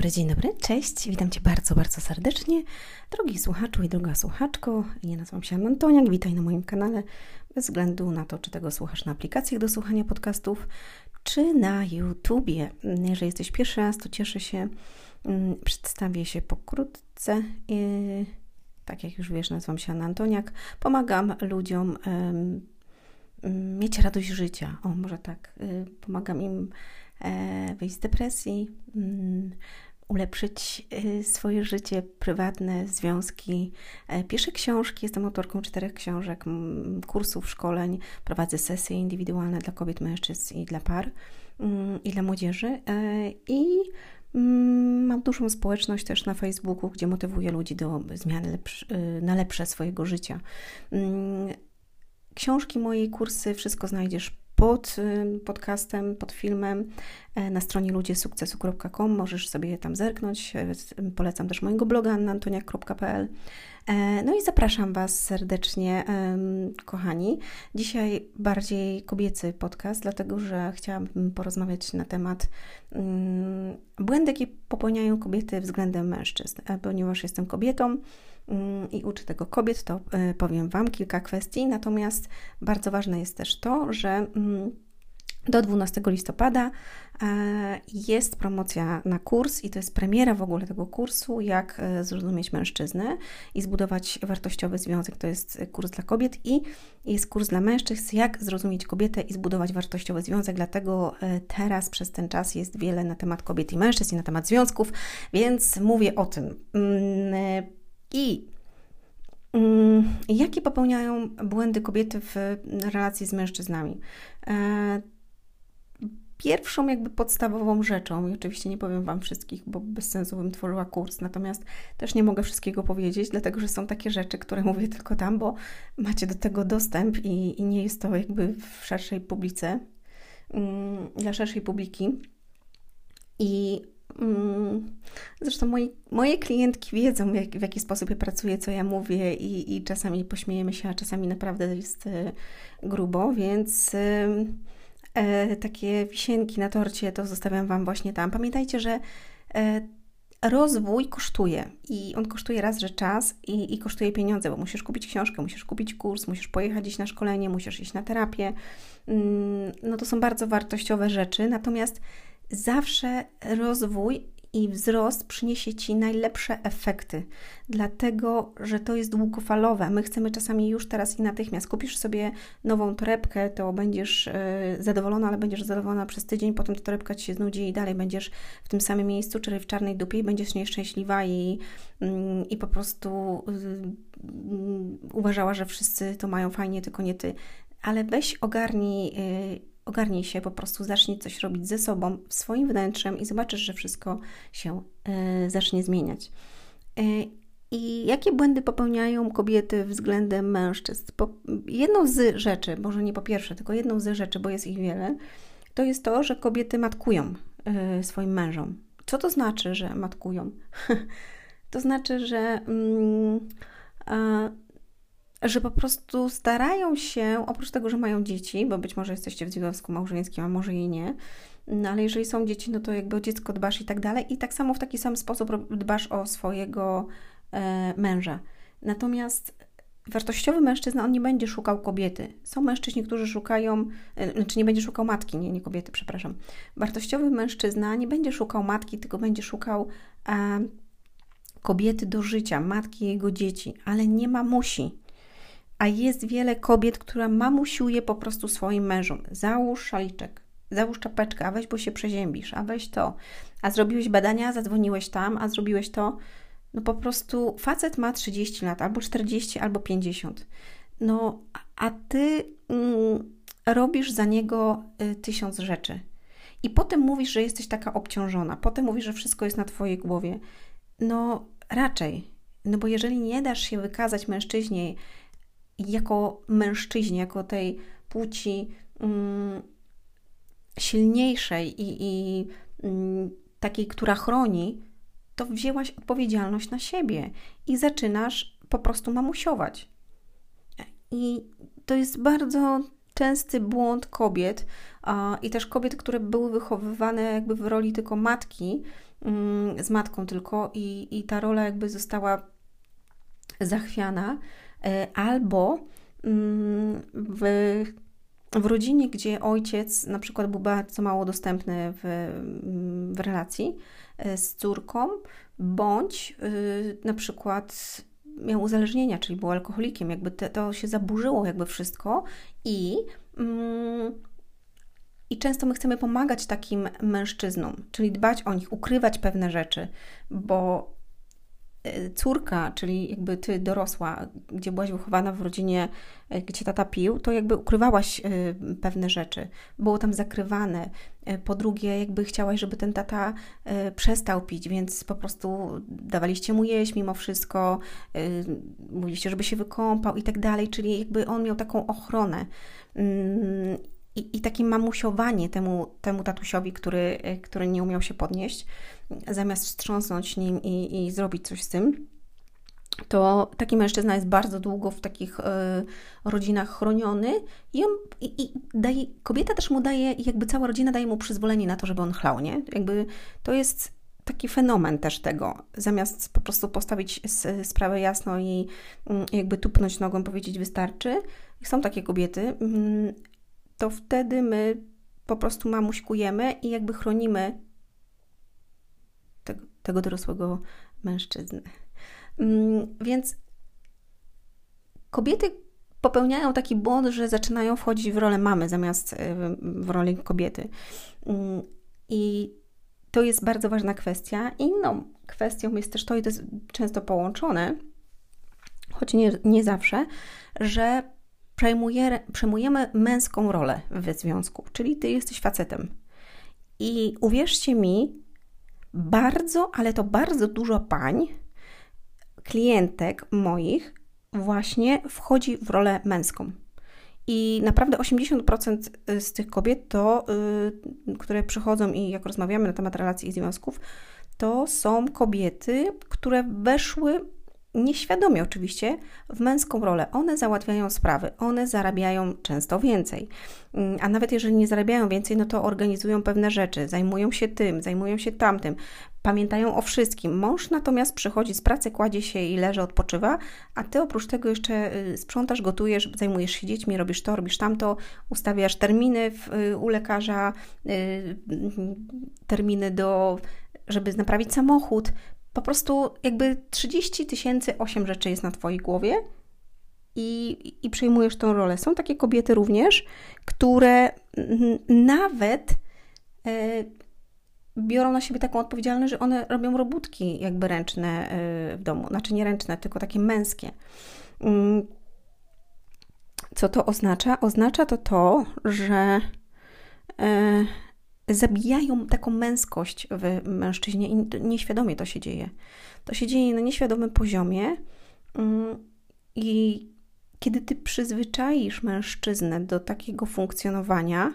dobry, dzień dobry, cześć, witam Cię bardzo, bardzo serdecznie. Drogi słuchaczu i droga słuchaczko, ja nazywam się Antoniak, witaj na moim kanale, bez względu na to, czy tego słuchasz na aplikacjach do słuchania podcastów, czy na YouTubie. Jeżeli jesteś pierwszy raz, to cieszę się, mm, przedstawię się pokrótce. Tak jak już wiesz, nazywam się Anna Antoniak, pomagam ludziom mieć radość życia, o może tak, y, pomagam im E, wyjść z depresji, mm, ulepszyć e, swoje życie prywatne, związki. E, piszę książki, jestem autorką czterech książek, kursów, szkoleń, prowadzę sesje indywidualne dla kobiet, mężczyzn i dla par mm, i dla młodzieży. I mm, mam dużą społeczność też na Facebooku, gdzie motywuję ludzi do zmiany na lepsze swojego życia. Książki, moje kursy, wszystko znajdziesz pod y, podcastem, pod filmem e, na stronie ludziesukcesu.com. Możesz sobie tam zerknąć. E, polecam też mojego bloga annantoniak.pl. E, no i zapraszam Was serdecznie, kochani. Dzisiaj bardziej kobiecy podcast, dlatego że chciałabym porozmawiać na temat mm, błędy, jakie popełniają kobiety względem mężczyzn. Ponieważ jestem kobietą, i uczy tego kobiet, to e, powiem Wam kilka kwestii. Natomiast bardzo ważne jest też to, że mm, do 12 listopada e, jest promocja na kurs i to jest premiera w ogóle tego kursu, jak e, zrozumieć mężczyznę i zbudować wartościowy związek. To jest kurs dla kobiet i jest kurs dla mężczyzn, jak zrozumieć kobietę i zbudować wartościowy związek. Dlatego teraz przez ten czas jest wiele na temat kobiet i mężczyzn i na temat związków, więc mówię o tym. I mm, jakie popełniają błędy kobiety w relacji z mężczyznami? E, pierwszą, jakby podstawową rzeczą, i oczywiście nie powiem Wam wszystkich, bo bez sensu bym tworzyła kurs, natomiast też nie mogę wszystkiego powiedzieć, dlatego że są takie rzeczy, które mówię tylko tam, bo macie do tego dostęp i, i nie jest to jakby w szerszej publice, mm, dla szerszej publiki. I zresztą moi, moje klientki wiedzą, jak, w jaki sposób ja pracuję, co ja mówię, i, i czasami pośmiejemy się, a czasami naprawdę jest e, grubo, więc e, takie wisienki na torcie to zostawiam Wam właśnie tam. Pamiętajcie, że e, rozwój kosztuje i on kosztuje raz, że czas i, i kosztuje pieniądze, bo musisz kupić książkę, musisz kupić kurs, musisz pojechać gdzieś na szkolenie, musisz iść na terapię. Mm, no to są bardzo wartościowe rzeczy, natomiast zawsze rozwój i wzrost przyniesie Ci najlepsze efekty, dlatego że to jest długofalowe. My chcemy czasami już teraz i natychmiast. Kupisz sobie nową torebkę, to będziesz e, zadowolona, ale będziesz zadowolona przez tydzień, potem ta torebka Ci się znudzi i dalej będziesz w tym samym miejscu, czyli w czarnej dupie i będziesz nieszczęśliwa i, mm, i po prostu mm, uważała, że wszyscy to mają fajnie, tylko nie Ty. Ale weź ogarnij y, ogarnij się, po prostu zacznij coś robić ze sobą, swoim wnętrzem i zobaczysz, że wszystko się y, zacznie zmieniać. Y, I jakie błędy popełniają kobiety względem mężczyzn? Po, jedną z rzeczy, może nie po pierwsze, tylko jedną z rzeczy, bo jest ich wiele, to jest to, że kobiety matkują y, swoim mężom. Co to znaczy, że matkują? to znaczy, że mm, że po prostu starają się, oprócz tego, że mają dzieci, bo być może jesteście w związku małżeńskim, a może i nie, no ale jeżeli są dzieci, no to jakby o dziecko dbasz i tak dalej. I tak samo w taki sam sposób dbasz o swojego e, męża. Natomiast wartościowy mężczyzna, on nie będzie szukał kobiety. Są mężczyźni, którzy szukają, e, znaczy nie będzie szukał matki, nie, nie kobiety, przepraszam. Wartościowy mężczyzna nie będzie szukał matki, tylko będzie szukał e, kobiety do życia, matki jego dzieci, ale nie ma musi. A jest wiele kobiet, która mamusiuje po prostu swoim mężom. Załóż szaliczek, załóż czapeczkę, a weź, bo się przeziębisz, a weź to. A zrobiłeś badania, zadzwoniłeś tam, a zrobiłeś to. No po prostu facet ma 30 lat, albo 40, albo 50. No, a ty mm, robisz za niego y, tysiąc rzeczy. I potem mówisz, że jesteś taka obciążona. Potem mówisz, że wszystko jest na twojej głowie. No, raczej. No bo jeżeli nie dasz się wykazać mężczyźnie jako mężczyźnie, jako tej płci mm, silniejszej i, i mm, takiej, która chroni, to wzięłaś odpowiedzialność na siebie i zaczynasz po prostu mamusiować. I to jest bardzo częsty błąd kobiet a, i też kobiet, które były wychowywane jakby w roli tylko matki, mm, z matką tylko i, i ta rola jakby została zachwiana, albo mm, w, w rodzinie, gdzie ojciec na przykład był bardzo mało dostępny w, w relacji e, z córką, bądź y, na przykład miał uzależnienia, czyli był alkoholikiem, jakby te, to się zaburzyło jakby wszystko i mm, i często my chcemy pomagać takim mężczyznom, czyli dbać o nich, ukrywać pewne rzeczy, bo e, córka, czyli jakby ty dorosła, gdzie byłaś wychowana w rodzinie, e, gdzie tata pił, to jakby ukrywałaś e, pewne rzeczy. Było tam zakrywane. Po drugie, jakby chciałaś, żeby ten tata przestał pić, więc po prostu dawaliście mu jeść mimo wszystko, mówiliście, żeby się wykąpał i tak dalej, czyli jakby on miał taką ochronę. I, i takie mamusiowanie temu, temu tatusiowi, który, który nie umiał się podnieść, zamiast wstrząsnąć nim i, i zrobić coś z tym, to taki mężczyzna jest bardzo długo w takich y, rodzinach chroniony i, on, i, i daje, kobieta też mu daje, jakby cała rodzina daje mu przyzwolenie na to, żeby on chlał, nie? Jakby to jest taki fenomen też tego, zamiast po prostu postawić sprawę jasno i mm, jakby tupnąć nogą, powiedzieć wystarczy. Są takie kobiety, mm, to wtedy my po prostu mamuśkujemy i jakby chronimy tego, tego dorosłego mężczyznę. Mm, więc kobiety popełniają taki błąd, że zaczynają wchodzić w rolę mamy zamiast y, w rolę kobiety. Mm, I to jest bardzo ważna kwestia. Inną kwestią jest też to, i to jest często połączone, choć nie, nie zawsze, że przejmuje, przejmujemy męską rolę w związku, czyli ty jesteś facetem. I uwierzcie mi, bardzo, ale to bardzo dużo pań, klientek moich, właśnie wchodzi w rolę męską. I naprawdę 80% z tych kobiet, to, yy, które przychodzą i jak rozmawiamy na temat relacji i związków, to są kobiety, które weszły nieświadomie oczywiście, w męską rolę. One załatwiają sprawy, one zarabiają często więcej. Mm, a nawet jeżeli nie zarabiają więcej, no to organizują pewne rzeczy, zajmują się tym, zajmują się tamtym, pamiętają o wszystkim. Mąż natomiast przychodzi z pracy, kładzie się i leży, odpoczywa, a ty oprócz tego jeszcze y, sprzątasz, gotujesz, zajmujesz się dziećmi, robisz to, robisz tamto, ustawiasz terminy w, y, u lekarza, y, terminy do żeby naprawić samochód, po prostu jakby 30 tysięcy, 8 rzeczy jest na Twojej głowie i, i przejmujesz tą rolę. Są takie kobiety również, które nawet e, biorą na siebie taką odpowiedzialność, że one robią robótki jakby ręczne e, w domu. Znaczy nie ręczne, tylko takie męskie. Mm, co to oznacza? Oznacza to to, że e, zabijają taką męskość w mężczyźnie i nieświadomie to się dzieje. To się dzieje na nieświadomym poziomie mm, i kiedy ty przyzwyczaisz mężczyznę do takiego funkcjonowania,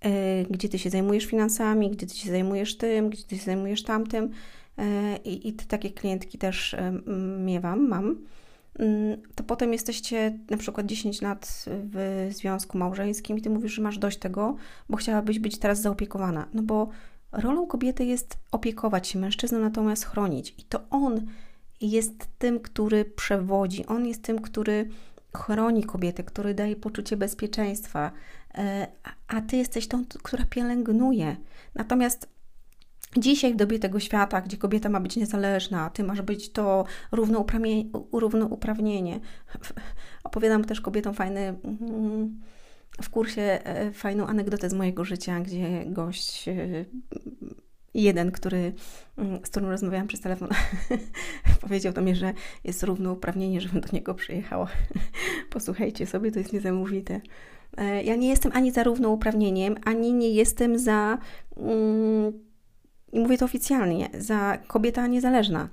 e, gdzie ty się zajmujesz finansami, gdzie ty się zajmujesz tym, gdzie ty się zajmujesz tamtym, e, i, i takie klientki też e, miewam, mam, to potem jesteście na przykład 10 lat w związku małżeńskim i ty mówisz, że masz dość tego, bo chciałabyś być teraz zaopiekowana. No bo rolą kobiety jest opiekować się, mężczyzną natomiast chronić. I to on jest tym, który przewodzi, on jest tym, który chroni kobietę, który daje poczucie bezpieczeństwa, e, a ty jesteś tą, która pielęgnuje. Natomiast Dzisiaj w dobie tego świata, gdzie kobieta ma być niezależna, ty masz być to równouprawnienie. Opowiadam też kobietom fajny mm, w kursie e, fajną anegdotę z mojego życia, gdzie gość e, jeden, który, mm, z którym rozmawiałam przez telefon, powiedział do mnie, że jest równouprawnienie, żebym do niego przyjechała. Posłuchajcie sobie, to jest niesamowite. E, ja nie jestem ani za równouprawnieniem, ani nie jestem za mm, i mówię to oficjalnie, za kobieta niezależna.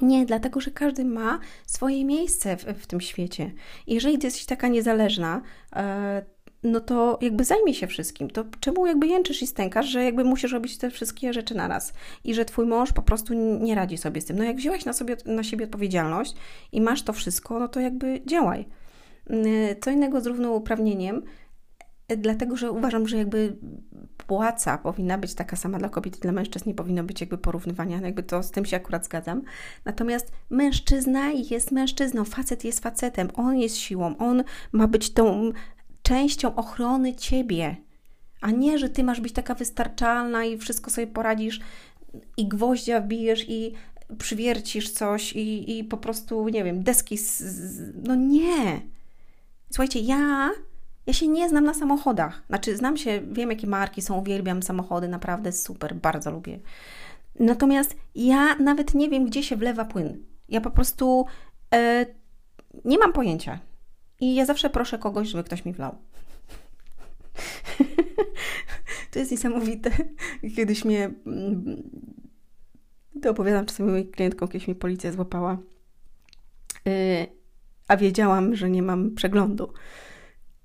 Nie, dlatego że każdy ma swoje miejsce w, w tym świecie. jeżeli jesteś taka niezależna, e, no to jakby zajmij się wszystkim. To czemu jakby jęczysz i stękasz, że jakby musisz robić te wszystkie rzeczy na raz i że twój mąż po prostu nie radzi sobie z tym. No jak wzięłaś na, sobie, na siebie odpowiedzialność i masz to wszystko, no to jakby działaj. Co innego z równouprawnieniem dlatego że uważam, że jakby płaca powinna być taka sama dla kobiet i dla mężczyzn, nie powinno być jakby porównywania, no jakby to z tym się akurat zgadzam. Natomiast mężczyzna jest mężczyzną, facet jest facetem, on jest siłą, on ma być tą częścią ochrony ciebie, a nie, że ty masz być taka wystarczalna i wszystko sobie poradzisz i gwoździa wbijesz i przywiercisz coś i, i po prostu, nie wiem, deski. Z, no nie. Słuchajcie, ja ja się nie znam na samochodach. Znaczy, znam się, wiem jakie marki są, uwielbiam samochody, naprawdę super, bardzo lubię. Natomiast ja nawet nie wiem, gdzie się wlewa płyn. Ja po prostu e, nie mam pojęcia. I ja zawsze proszę kogoś, żeby ktoś mi wlał. to jest niesamowite. Kiedyś mnie. Mm, to opowiadam czasami mojej klientkom, kiedyś mi policja złapała. E, a wiedziałam, że nie mam przeglądu.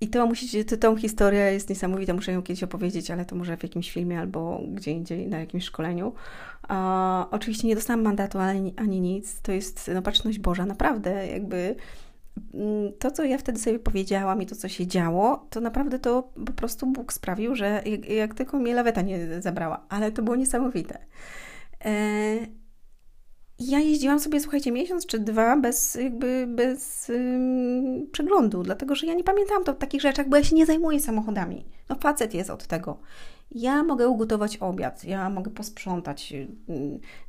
I to musicie, to, tą historię jest niesamowita, muszę ją kiedyś opowiedzieć, ale to może w jakimś filmie albo gdzie indziej, na jakimś szkoleniu. Oczywiście nie dostałam mandatu ani, ani nic, to jest no, Boża, naprawdę jakby mm, to, co ja wtedy sobie powiedziałam i to, co się działo, to naprawdę to po prostu Bóg sprawił, że jak, jak tylko mnie laweta nie zabrała, ale to było niesamowite. E, ja jeździłam sobie, słuchajcie, miesiąc czy dwa bez jakby bez ym, przeglądu, dlatego że ja nie pamiętałam to takich rzeczach, bo ja się nie zajmuję samochodami. No facet jest od tego. Ja mogę ugotować obiad, ja mogę posprzątać.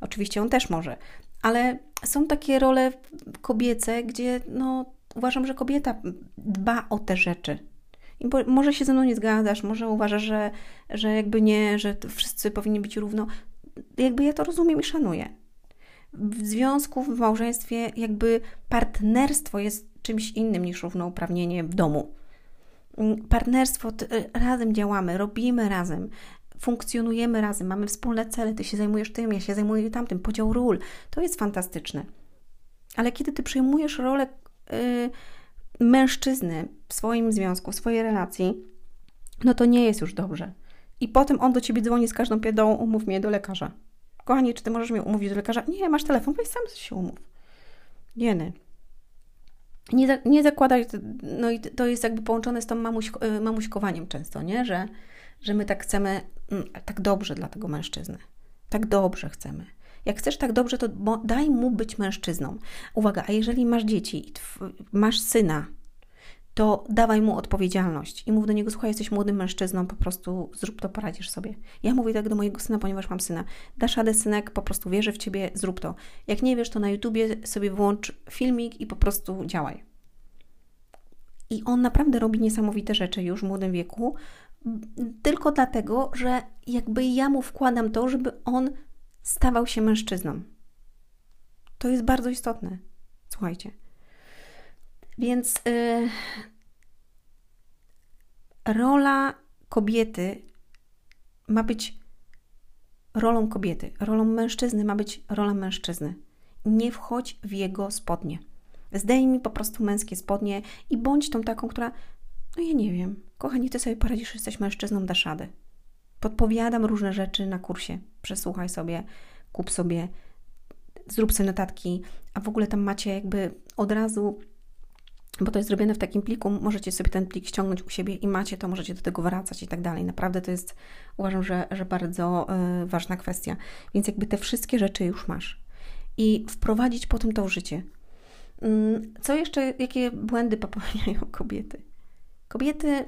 Oczywiście on też może, ale są takie role kobiece, gdzie no uważam, że kobieta dba o te rzeczy. I bo, może się ze mną nie zgadzasz, może uważasz, że, że jakby nie, że wszyscy powinni być równo. Jakby ja to rozumiem i szanuję w związku, w małżeństwie, jakby partnerstwo jest czymś innym niż równouprawnienie w domu. Mm, partnerstwo, e, razem działamy, robimy razem, funkcjonujemy razem, mamy wspólne cele, ty się zajmujesz tym, ja się zajmuję tamtym, podział ról, to jest fantastyczne. Ale kiedy ty przejmujesz rolę y, mężczyzny w swoim związku, w swojej relacji, no to nie jest już dobrze. I potem on do ciebie dzwoni z każdą piedą, umów mnie do lekarza. Kochanie, czy ty możesz mnie umówić do lekarza? Nie, masz telefon, weź sam się umów. Jeny. Nie, nie zakładaj, no i to jest jakby połączone z tą mamuś, y, mamuśkowaniem często, nie? Że, że my tak chcemy, mm, tak dobrze dla tego mężczyzny. Tak dobrze chcemy. Jak chcesz tak dobrze, to daj mu być mężczyzną. Uwaga, a jeżeli masz dzieci, masz syna, to dawaj mu odpowiedzialność i mów do niego, słuchaj, jesteś młodym mężczyzną, po prostu zrób to, poradzisz sobie. Ja mówię tak do mojego syna, ponieważ mam syna. Dasz radę, synek, po prostu wierzę w Ciebie, zrób to. Jak nie wiesz, to na YouTubie sobie włącz filmik i po prostu działaj. I on naprawdę robi niesamowite rzeczy już w młodym wieku, tylko dlatego, że jakby ja mu wkładam to, żeby on stawał się mężczyzną. To jest bardzo istotne. Słuchajcie. Więc yy, rola kobiety ma być rolą kobiety, rolą mężczyzny ma być rola mężczyzny. Nie wchodź w jego spodnie. Zdejmij po prostu męskie spodnie i bądź tą taką, która, no ja nie wiem, kochani, ty sobie poradzisz, jesteś mężczyzną, dasz radę. Podpowiadam różne rzeczy na kursie. Przesłuchaj sobie, kup sobie, zrób sobie notatki, a w ogóle tam macie jakby od razu bo to jest zrobione w takim pliku, możecie sobie ten plik ściągnąć u siebie i macie to, możecie do tego wracać i tak dalej. Naprawdę to jest, uważam, że, że bardzo y, ważna kwestia. Więc jakby te wszystkie rzeczy już masz. I wprowadzić potem to w życie. Y, co jeszcze, jakie błędy popełniają kobiety? Kobiety y,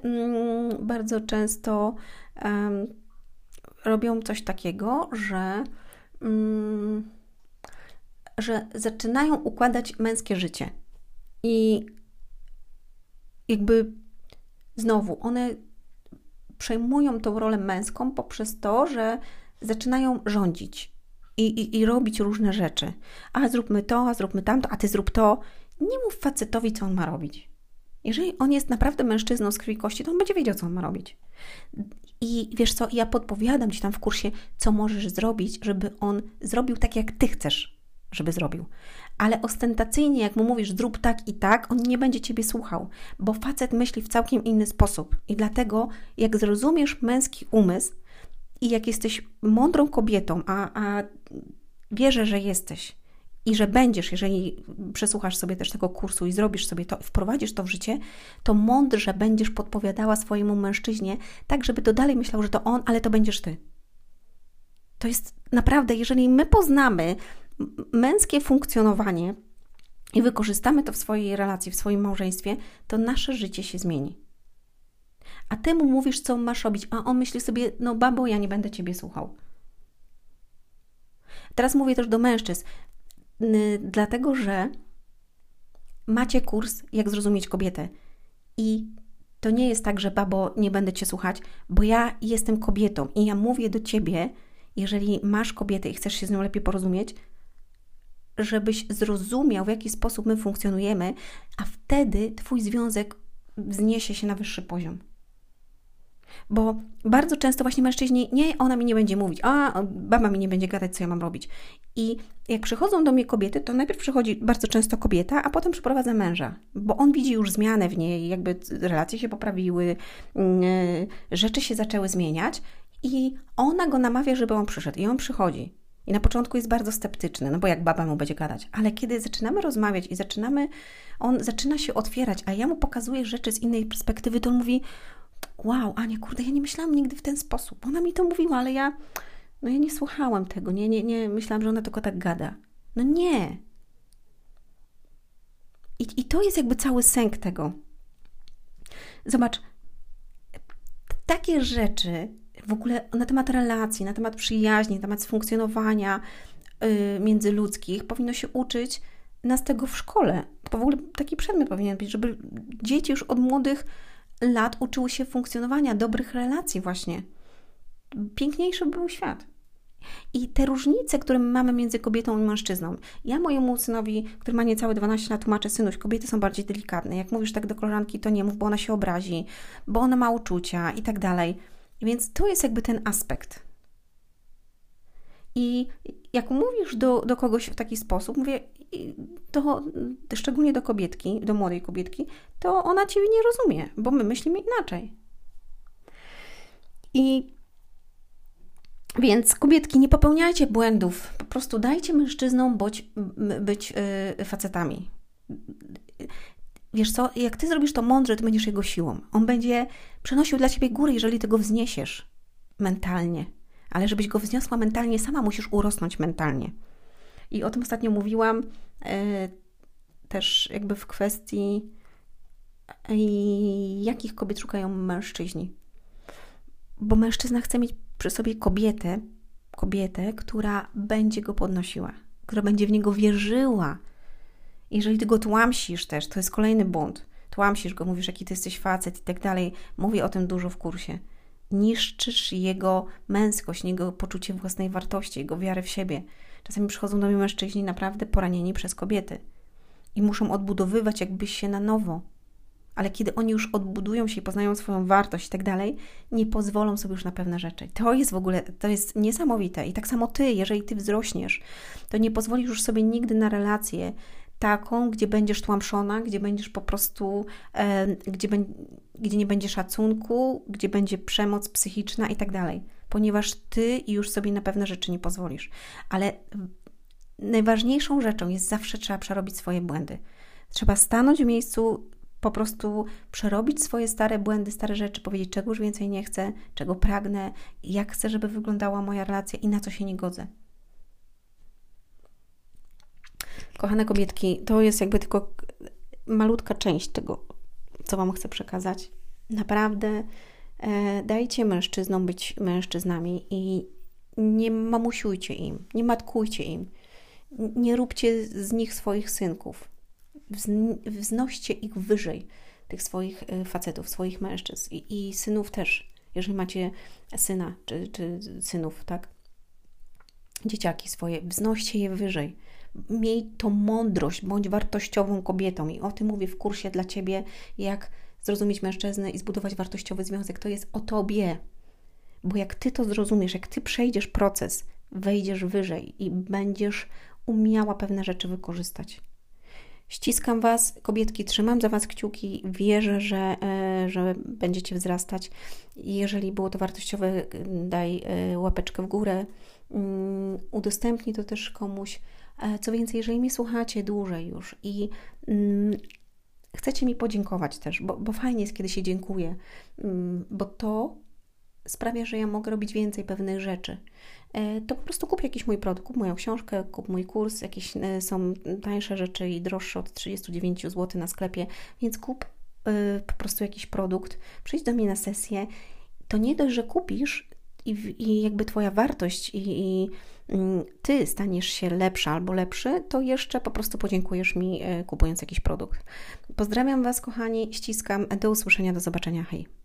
bardzo często robią coś takiego, że, mm, że zaczynają układać męskie życie. I jakby znowu one przejmują tą rolę męską poprzez to, że zaczynają rządzić i, i, i robić różne rzeczy. A zróbmy to, a zróbmy tamto, a ty zrób to. Nie mów facetowi, co on ma robić. Jeżeli on jest naprawdę mężczyzną z krwi kości, to on będzie wiedział, co on ma robić. I wiesz co, ja podpowiadam Ci tam w kursie, co możesz zrobić, żeby on zrobił tak, jak Ty chcesz, żeby zrobił ale ostentacyjnie, jak mu mówisz, zrób tak i tak, on nie będzie ciebie słuchał, bo facet myśli w całkiem inny sposób. I dlatego, jak zrozumiesz męski umysł i jak jesteś mądrą kobietą, a, a wierzę, że jesteś, i że będziesz, jeżeli przesłuchasz sobie też tego kursu i zrobisz sobie to, wprowadzisz to w życie, to mądrze będziesz podpowiadała swojemu mężczyźnie, tak żeby to dalej myślał, że to on, ale to będziesz ty. To jest naprawdę, jeżeli my poznamy męskie funkcjonowanie i wykorzystamy to w swojej relacji, w swoim małżeństwie, to nasze życie się zmieni. A ty mu mówisz, co masz robić, a on myśli sobie, no babo, ja nie będę ciebie słuchał. Teraz mówię też do mężczyzn, dlatego że macie kurs, jak zrozumieć kobietę. I to nie jest tak, że babo, nie będę cię słuchać, bo ja jestem kobietą i ja mówię do ciebie, jeżeli masz kobietę i chcesz się z nią lepiej porozumieć, żebyś zrozumiał, w jaki sposób my funkcjonujemy, a wtedy Twój związek wzniesie się na wyższy poziom. Bo bardzo często właśnie mężczyźni, nie, ona mi nie będzie mówić, a baba mi nie będzie gadać, co ja mam robić. I jak przychodzą do mnie kobiety, to najpierw przychodzi bardzo często kobieta, a potem przyprowadza męża, bo on widzi już zmianę w niej, jakby relacje się poprawiły, mm, rzeczy się zaczęły zmieniać i ona go namawia, żeby on przyszedł. I on przychodzi. I na początku jest bardzo sceptyczny, no bo jak baba mu będzie gadać. Ale kiedy zaczynamy rozmawiać i zaczynamy, on zaczyna się otwierać, a ja mu pokazuję rzeczy z innej perspektywy, to on mówi: Wow, Ania, kurde, ja nie myślałam nigdy w ten sposób. Ona mi to mówiła, ale ja, no ja nie słuchałam tego, nie, nie, nie, myślałam, że ona tylko tak gada. No nie. I, i to jest jakby cały sęk tego. Zobacz, takie rzeczy w ogóle na temat relacji, na temat przyjaźni, na temat funkcjonowania yy, międzyludzkich powinno się uczyć nas tego w szkole. To w ogóle taki przedmiot powinien być, żeby dzieci już od młodych lat uczyły się funkcjonowania, dobrych relacji właśnie. Piękniejszy był świat. I te różnice, które my mamy między kobietą i mężczyzną. Ja mojemu synowi, który ma niecałe 12 lat, tłumaczę, synuś, kobiety są bardziej delikatne. Jak mówisz tak do koleżanki, to nie mów, bo ona się obrazi, bo ona ma uczucia i tak dalej. Więc to jest jakby ten aspekt. I jak mówisz do, do kogoś w taki sposób, mówię, to szczególnie do kobietki, do młodej kobietki, to ona Ciebie nie rozumie, bo my myślimy inaczej. I więc kobietki, nie popełniajcie błędów, po prostu dajcie mężczyznom być, być facetami. Wiesz co, jak ty zrobisz to mądrze, ty będziesz jego siłą. On będzie przenosił dla ciebie góry, jeżeli ty go wzniesiesz mentalnie. Ale żebyś go wzniosła mentalnie, sama musisz urosnąć mentalnie. I o tym ostatnio mówiłam e, też jakby w kwestii, e, jakich kobiet szukają mężczyźni. Bo mężczyzna chce mieć przy sobie kobietę, kobietę, która będzie go podnosiła, która będzie w niego wierzyła. Jeżeli ty go tłamsisz też, to jest kolejny błąd. Tłamsisz go, mówisz, jaki ty jesteś facet i tak dalej. Mówię o tym dużo w kursie. Niszczysz jego męskość, jego poczucie własnej wartości, jego wiarę w siebie. Czasami przychodzą do mnie mężczyźni naprawdę poranieni przez kobiety i muszą odbudowywać jakby się na nowo. Ale kiedy oni już odbudują się i poznają swoją wartość i tak dalej, nie pozwolą sobie już na pewne rzeczy. To jest w ogóle, to jest niesamowite. I tak samo ty, jeżeli ty wzrośniesz, to nie pozwolisz już sobie nigdy na relację taką, gdzie będziesz tłamszona, gdzie będziesz po prostu, e, gdzie, gdzie nie będzie szacunku, gdzie będzie przemoc psychiczna i tak dalej ponieważ ty już sobie na pewne rzeczy nie pozwolisz. Ale najważniejszą rzeczą jest zawsze trzeba przerobić swoje błędy. Trzeba stanąć w miejscu, po prostu przerobić swoje stare błędy, stare rzeczy, powiedzieć, czego już więcej nie chcę, czego pragnę, jak chcę, żeby wyglądała moja relacja i na co się nie godzę. Kochane kobietki, to jest jakby tylko malutka część tego, co Wam chcę przekazać. Naprawdę E, dajcie mężczyznom być mężczyznami i nie mamusiujcie im, nie matkujcie im, nie róbcie z nich swoich synków. Wznoście ich wyżej, tych swoich e, facetów, swoich mężczyzn i, i synów też, jeżeli macie syna czy, czy synów, tak? Dzieciaki swoje, wznoście je wyżej. Miej tą mądrość, bądź wartościową kobietą. I o tym mówię w kursie dla Ciebie, jak zrozumieć mężczyznę i zbudować wartościowy związek. To jest o tobie. Bo jak ty to zrozumiesz, jak ty przejdziesz proces, wejdziesz wyżej i będziesz umiała pewne rzeczy wykorzystać. Ściskam Was, kobietki, trzymam za Was kciuki, wierzę, że, e, że będziecie wzrastać. Jeżeli było to wartościowe, daj e, łapeczkę w górę, mm, udostępnij to też komuś Co więcej, jeżeli mnie słuchacie dłużej już i mm, chcecie mi podziękować też, bo, bo fajnie jest, kiedy się dziękuję, mm, bo to sprawia, że ja mogę robić więcej pewnych rzeczy. E, to po prostu kup jakiś mój produkt, kup moją książkę, kup mój kurs, jakieś e, są tańsze rzeczy i droższe od 39 zł na sklepie, więc kup e, po prostu jakiś produkt, przyjdź do mnie na sesję. To nie dość, że kupisz i, i jakby Twoja wartość i, i mm, Ty staniesz się lepsza albo lepszy, to jeszcze po prostu podziękujesz mi kupując jakiś produkt. Pozdrawiam Was, kochani, ściskam. Do usłyszenia, do zobaczenia. Hej.